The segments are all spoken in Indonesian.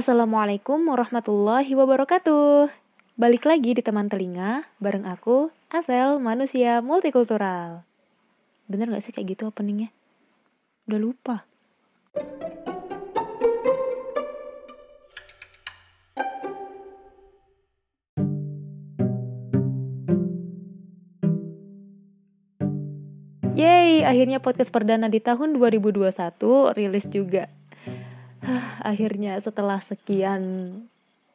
Assalamualaikum warahmatullahi wabarakatuh. Balik lagi di teman telinga bareng aku, Asel, manusia multikultural. Bener gak sih kayak gitu openingnya? Udah lupa. Yeay, akhirnya podcast perdana di tahun 2021 rilis juga. akhirnya setelah sekian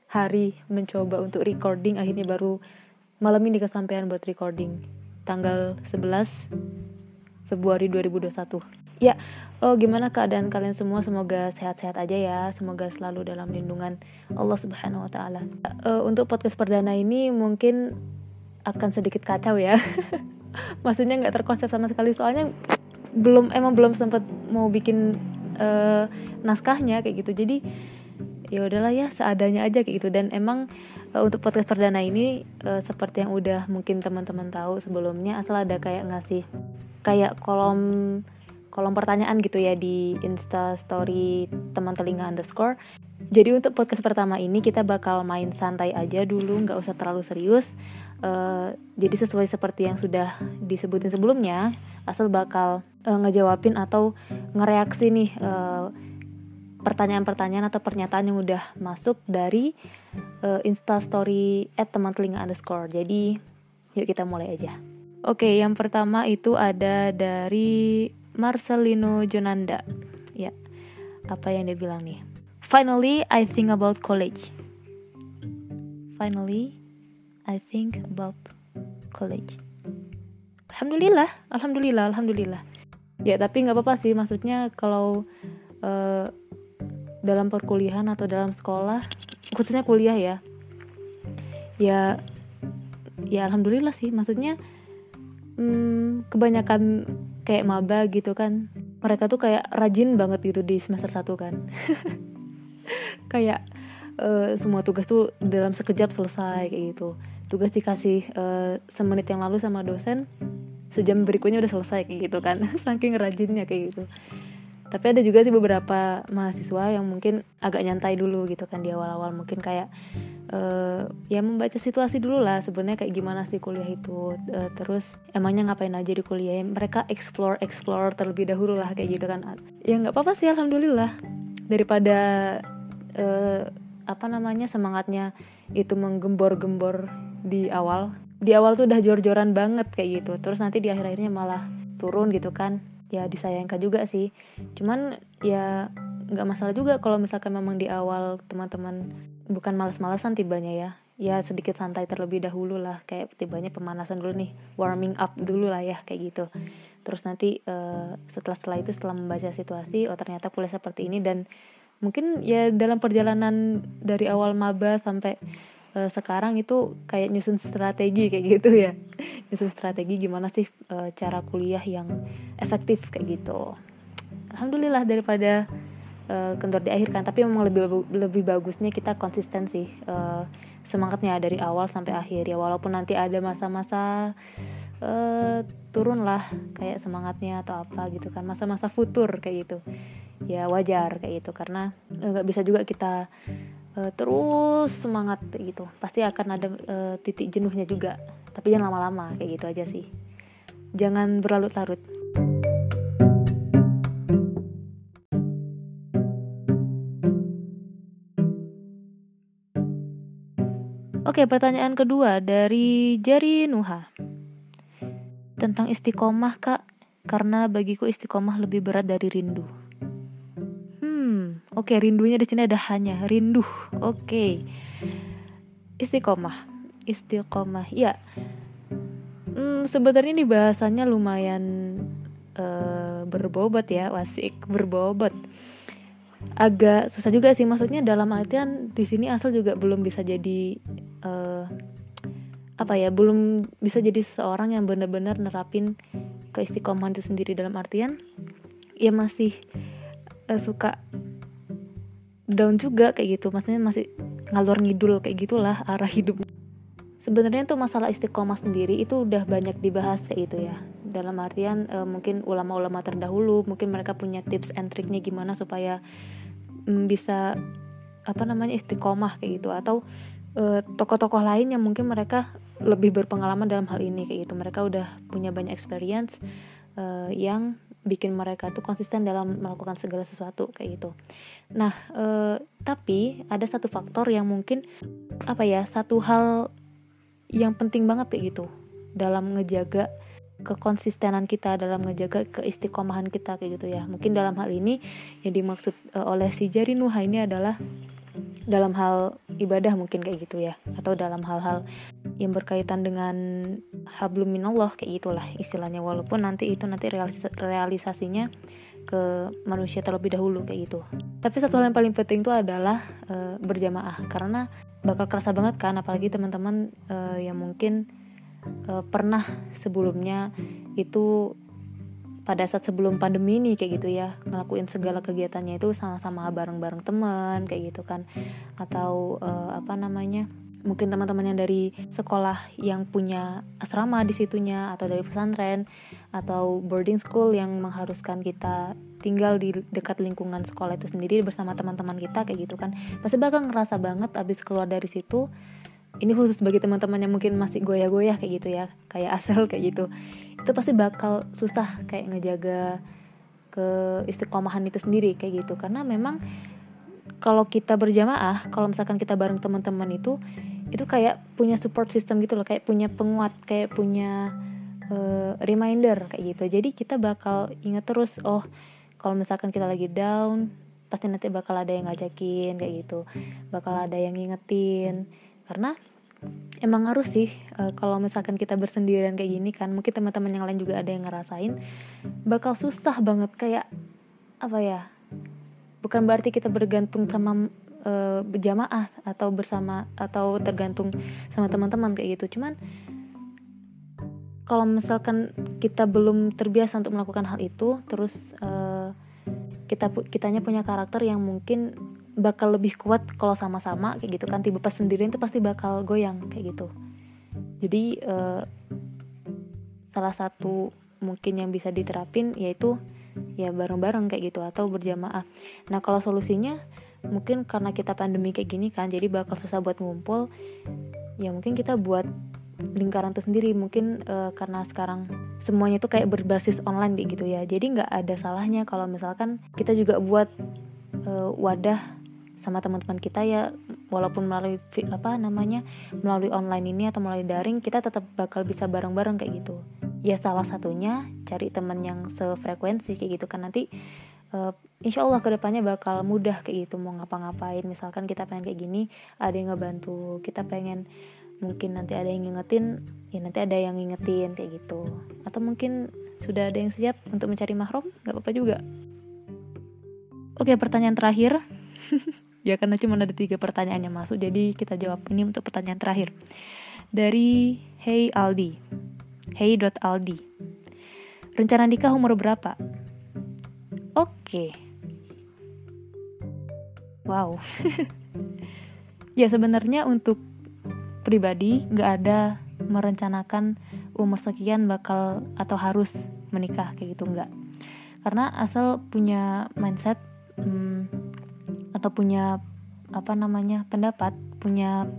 hari mencoba untuk recording, akhirnya baru malam ini kesampaian buat recording. Tanggal 11 Februari 2021. Ya, oh gimana keadaan kalian semua? Semoga sehat-sehat aja ya. Semoga selalu dalam lindungan Allah Subhanahu wa taala. Uh, untuk podcast perdana ini mungkin akan sedikit kacau ya. maksudnya nggak terkonsep sama sekali soalnya belum emang belum sempat mau bikin uh, naskahnya kayak gitu jadi ya udahlah ya seadanya aja kayak gitu dan emang uh, untuk podcast perdana ini uh, seperti yang udah mungkin teman-teman tahu sebelumnya asal ada kayak ngasih kayak kolom kolom pertanyaan gitu ya di Insta Story teman telinga underscore. Jadi untuk podcast pertama ini kita bakal main santai aja dulu, nggak usah terlalu serius. Uh, jadi sesuai seperti yang sudah disebutin sebelumnya, asal bakal uh, ngejawabin atau ngereaksi nih uh, pertanyaan-pertanyaan atau pernyataan yang udah masuk dari uh, Insta Story at teman telinga underscore. Jadi yuk kita mulai aja. Oke, yang pertama itu ada dari Marcelino Jonanda. Ya, apa yang dia bilang nih? Finally, I think about college. Finally, I think about college. Alhamdulillah, alhamdulillah, alhamdulillah. Ya, tapi nggak apa-apa sih. Maksudnya kalau uh, dalam perkuliahan atau dalam sekolah, khususnya kuliah ya, ya, ya alhamdulillah sih. Maksudnya hmm, kebanyakan kayak maba gitu kan mereka tuh kayak rajin banget gitu di semester 1 kan kayak uh, semua tugas tuh dalam sekejap selesai kayak gitu tugas dikasih uh, semenit yang lalu sama dosen sejam berikutnya udah selesai kayak gitu kan. Saking rajinnya kayak gitu. Tapi ada juga sih beberapa mahasiswa yang mungkin agak nyantai dulu gitu kan di awal-awal. Mungkin kayak uh, ya membaca situasi dulu lah sebenarnya kayak gimana sih kuliah itu. Uh, terus emangnya ngapain aja di kuliah? Mereka explore explore terlebih dahulu lah kayak gitu kan. Ya nggak apa-apa sih alhamdulillah. Daripada uh, apa namanya semangatnya itu menggembor-gembor di awal di awal tuh udah jor-joran banget kayak gitu. Terus nanti di akhir-akhirnya malah turun gitu kan. Ya disayangkan juga sih. Cuman ya nggak masalah juga kalau misalkan memang di awal teman-teman bukan malas-malasan tibanya ya. Ya sedikit santai terlebih dahulu lah. Kayak tibanya pemanasan dulu nih. Warming up dulu lah ya kayak gitu. Terus nanti uh, setelah setelah itu setelah membaca situasi oh ternyata kuliah seperti ini. Dan mungkin ya dalam perjalanan dari awal maba sampai uh, sekarang itu kayak nyusun strategi kayak gitu ya. Nyusun strategi gimana sih uh, cara kuliah yang efektif kayak gitu. Alhamdulillah daripada uh, kendor diakhirkan tapi memang lebih lebih bagusnya kita konsisten sih uh, semangatnya dari awal sampai akhir ya. Walaupun nanti ada masa-masa uh, turun lah kayak semangatnya atau apa gitu kan. Masa-masa futur kayak gitu. Ya wajar kayak gitu karena nggak uh, bisa juga kita uh, terus semangat gitu pasti akan ada uh, titik jenuhnya juga tapi jangan lama-lama kayak gitu aja sih jangan berlarut-larut Oke, pertanyaan kedua dari Jari Nuha. Tentang istiqomah, Kak. Karena bagiku istiqomah lebih berat dari rindu. Oke, rindunya di sini ada hanya rindu. Oke. Istiqomah. Istiqomah. Ya. Hmm, sebenarnya ini bahasanya lumayan uh, berbobot ya, wasik berbobot. Agak susah juga sih maksudnya dalam artian di sini asal juga belum bisa jadi uh, apa ya, belum bisa jadi seorang yang benar-benar nerapin keistiqomahan itu sendiri dalam artian ya masih uh, suka down juga kayak gitu. Maksudnya masih ngalor ngidul kayak gitulah arah hidup. Sebenarnya tuh masalah istiqomah sendiri itu udah banyak dibahas kayak gitu ya. Dalam artian e, mungkin ulama-ulama terdahulu mungkin mereka punya tips and triknya gimana supaya mm, bisa apa namanya istiqomah kayak gitu. Atau tokoh tokoh-tokoh lain yang mungkin mereka lebih berpengalaman dalam hal ini kayak gitu. Mereka udah punya banyak experience uh, yang bikin mereka tuh konsisten dalam melakukan segala sesuatu kayak gitu. Nah, uh, tapi ada satu faktor yang mungkin apa ya satu hal yang penting banget kayak gitu dalam ngejaga kekonsistenan kita dalam ngejaga keistiqomahan kita kayak gitu ya mungkin dalam hal ini yang dimaksud uh, oleh si Jari Nuha ini adalah dalam hal ibadah mungkin kayak gitu ya atau dalam hal-hal yang berkaitan dengan hablum minallah kayak gitulah istilahnya. Walaupun nanti itu nanti realis realisasinya ke manusia terlebih dahulu kayak gitu. Tapi satu hal yang paling penting itu adalah e, berjamaah. Karena bakal kerasa banget kan apalagi teman-teman e, yang mungkin e, pernah sebelumnya itu pada saat sebelum pandemi ini kayak gitu ya. Ngelakuin segala kegiatannya itu sama-sama bareng-bareng teman kayak gitu kan. Atau uh, apa namanya mungkin teman-teman yang dari sekolah yang punya asrama di situnya atau dari pesantren atau boarding school yang mengharuskan kita tinggal di dekat lingkungan sekolah itu sendiri bersama teman-teman kita kayak gitu kan. Pasti bakal ngerasa banget abis keluar dari situ. Ini khusus bagi teman-teman yang mungkin masih goyah-goyah kayak gitu ya. Kayak asal kayak gitu itu pasti bakal susah kayak ngejaga ke istiqomahan itu sendiri kayak gitu. Karena memang kalau kita berjamaah kalau misalkan kita bareng teman-teman itu itu kayak punya support system gitu loh kayak punya penguat kayak punya uh, reminder kayak gitu. Jadi kita bakal ingat terus oh kalau misalkan kita lagi down pasti nanti bakal ada yang ngajakin kayak gitu. Bakal ada yang ngingetin. Karena emang harus sih uh, kalau misalkan kita bersendirian kayak gini kan mungkin teman-teman yang lain juga ada yang ngerasain bakal susah banget kayak apa ya bukan berarti kita bergantung sama uh, berjamaah atau bersama atau tergantung sama teman-teman kayak gitu. Cuman kalau misalkan kita belum terbiasa untuk melakukan hal itu terus uh, kita kitanya punya karakter yang mungkin bakal lebih kuat kalau sama-sama kayak gitu kan. Tiba pas sendirian itu pasti bakal goyang kayak gitu. Jadi uh, salah satu mungkin yang bisa diterapin yaitu ya bareng-bareng kayak gitu atau berjamaah. Nah kalau solusinya mungkin karena kita pandemi kayak gini kan jadi bakal susah buat ngumpul ya mungkin kita buat lingkaran itu sendiri. Mungkin uh, karena sekarang semuanya tuh kayak berbasis online gitu ya. Jadi nggak ada salahnya kalau misalkan kita juga buat uh, wadah sama teman-teman kita ya walaupun melalui apa namanya melalui online ini atau melalui daring kita tetap bakal bisa bareng-bareng kayak gitu. Ya salah satunya cari teman yang sefrekuensi kayak gitu kan nanti uh, insya Allah ke depannya bakal mudah kayak gitu mau ngapa-ngapain. Misalkan kita pengen kayak gini ada yang ngebantu kita pengen mungkin nanti ada yang ngingetin ya nanti ada yang ngingetin kayak gitu. Atau mungkin sudah ada yang siap untuk mencari mahrum nggak apa-apa juga. Oke pertanyaan terakhir ya karena cuma ada tiga pertanyaan yang masuk jadi kita jawab ini untuk pertanyaan terakhir. Dari Hey Aldi. Hey Aldi. Rencana nikah umur berapa? Oke. Okay. wow. Ya sebenarnya untuk pribadi nggak ada merencanakan umur sekian bakal atau harus menikah kayak gitu nggak. Karena asal punya mindset hmm, atau punya apa namanya pendapat punya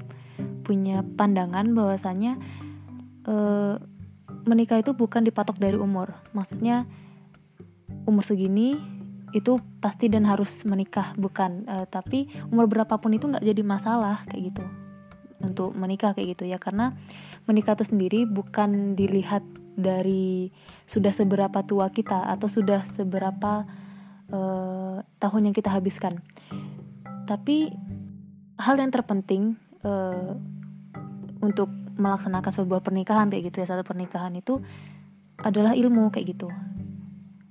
punya pandangan bahwasanya e, menikah itu bukan dipatok dari umur. Maksudnya umur segini itu pasti dan harus menikah bukan e, tapi umur berapapun itu nggak jadi masalah kayak gitu. Untuk menikah kayak gitu ya. Karena menikah itu sendiri bukan dilihat dari sudah seberapa tua kita atau sudah seberapa uh, tahun yang kita habiskan tapi hal yang terpenting uh, untuk melaksanakan sebuah pernikahan kayak gitu ya satu pernikahan itu adalah ilmu kayak gitu.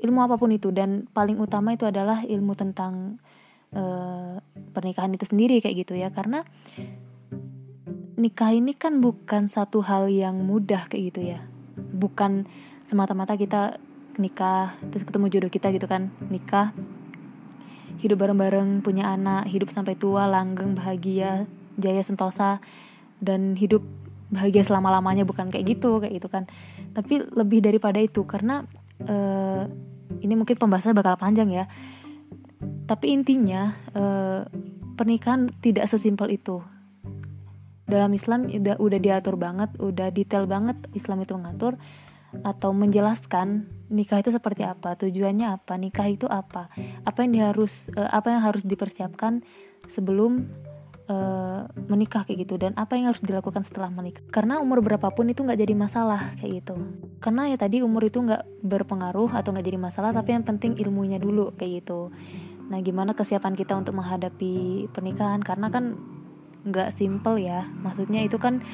Ilmu apa pun itu dan paling utama itu adalah ilmu tentang uh, pernikahan itu sendiri kayak gitu ya. Karena nikah ini kan bukan satu hal yang mudah kayak gitu ya. Bukan semata-mata kita nikah terus ketemu jodoh kita gitu kan. Nikah hidup bareng-bareng, punya anak, hidup sampai tua, langgeng, bahagia, jaya sentosa, dan hidup bahagia selama-lamanya bukan kayak gitu, kayak gitu kan. Tapi lebih daripada itu karena uh, ini mungkin pembahasannya bakal panjang ya. Tapi intinya uh, pernikahan tidak sesimpel itu dalam Islam udah udah diatur banget udah detail banget Islam itu mengatur atau menjelaskan nikah itu seperti apa tujuannya apa nikah itu apa apa yang harus uh, apa yang harus dipersiapkan sebelum uh, menikah kayak gitu dan apa yang harus dilakukan setelah menikah. Karena umur berapapun itu nggak jadi masalah kayak gitu. Karena ya tadi umur itu nggak berpengaruh atau nggak jadi masalah tapi yang penting ilmunya dulu kayak gitu. Nah gimana kesiapan kita untuk menghadapi pernikahan? Karena kan nggak simple ya. Maksudnya itu kan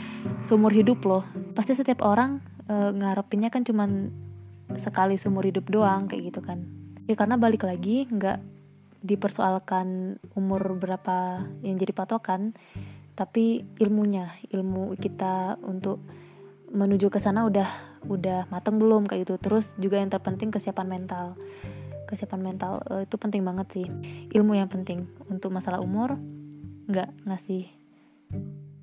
seumur hidup loh. Pasti setiap orang e, ngarepinnya kan cuman sekali seumur hidup doang kayak gitu kan. Ya karena balik lagi nggak dipersoalkan umur berapa yang jadi patokan tapi ilmunya ilmu kita untuk menuju ke sana udah udah mateng belum kayak gitu. Terus juga yang terpenting kesiapan mental. Kesiapan mental e, itu penting banget sih. Ilmu yang penting. Untuk masalah umur nggak ngasih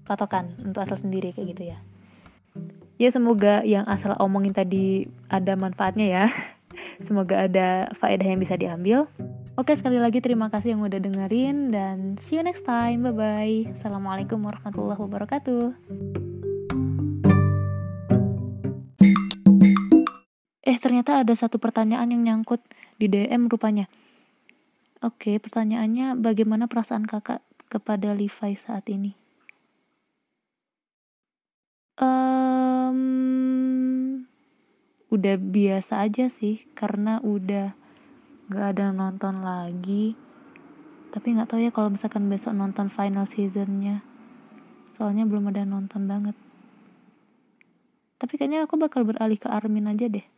patokan untuk asal sendiri kayak gitu ya. Ya semoga yang asal omongin tadi ada manfaatnya ya. Semoga ada faedah yang bisa diambil. Oke sekali lagi terima kasih yang udah dengerin dan see you next time. Bye bye assalamualaikum warahmatullahi wabarakatuh. Eh ternyata ada satu pertanyaan yang nyangkut di DM rupanya. Oke pertanyaannya bagaimana perasaan kakak kepada Levi saat ini udah biasa aja sih karena udah gak ada nonton lagi. Tapi nggak tahu ya kalau misalkan besok nonton final seasonnya. Soalnya belum ada nonton banget. Tapi kayaknya aku bakal beralih ke Armin aja deh